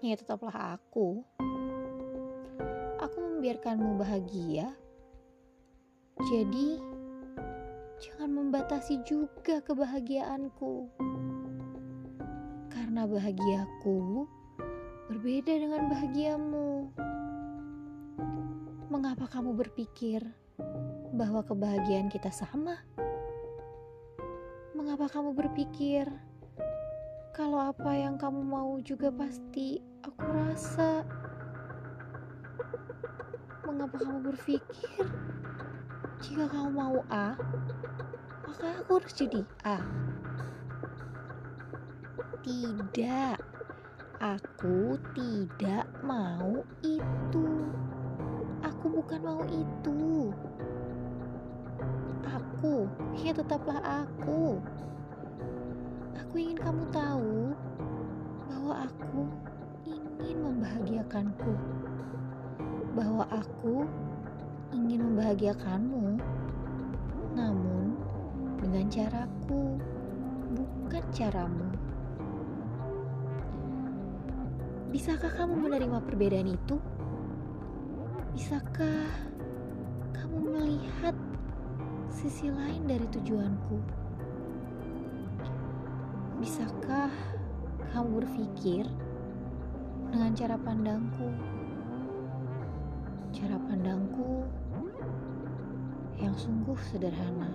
ya tetaplah aku. Aku membiarkanmu bahagia. Jadi, jangan membatasi juga kebahagiaanku. Karena bahagiaku berbeda dengan bahagiamu. Mengapa kamu berpikir bahwa kebahagiaan kita sama? Mengapa kamu berpikir kalau apa yang kamu mau juga pasti aku rasa? Mengapa kamu berpikir jika kamu mau A, maka aku harus jadi A? Tidak. Aku tidak mau itu. Aku bukan mau itu. Aku, ya tetaplah aku. Aku ingin kamu tahu bahwa aku ingin membahagiakanku. Bahwa aku ingin membahagiakanmu. Namun dengan caraku, bukan caramu. Bisakah kamu menerima perbedaan itu? Bisakah kamu melihat sisi lain dari tujuanku? Bisakah kamu berpikir dengan cara pandangku? Cara pandangku yang sungguh sederhana.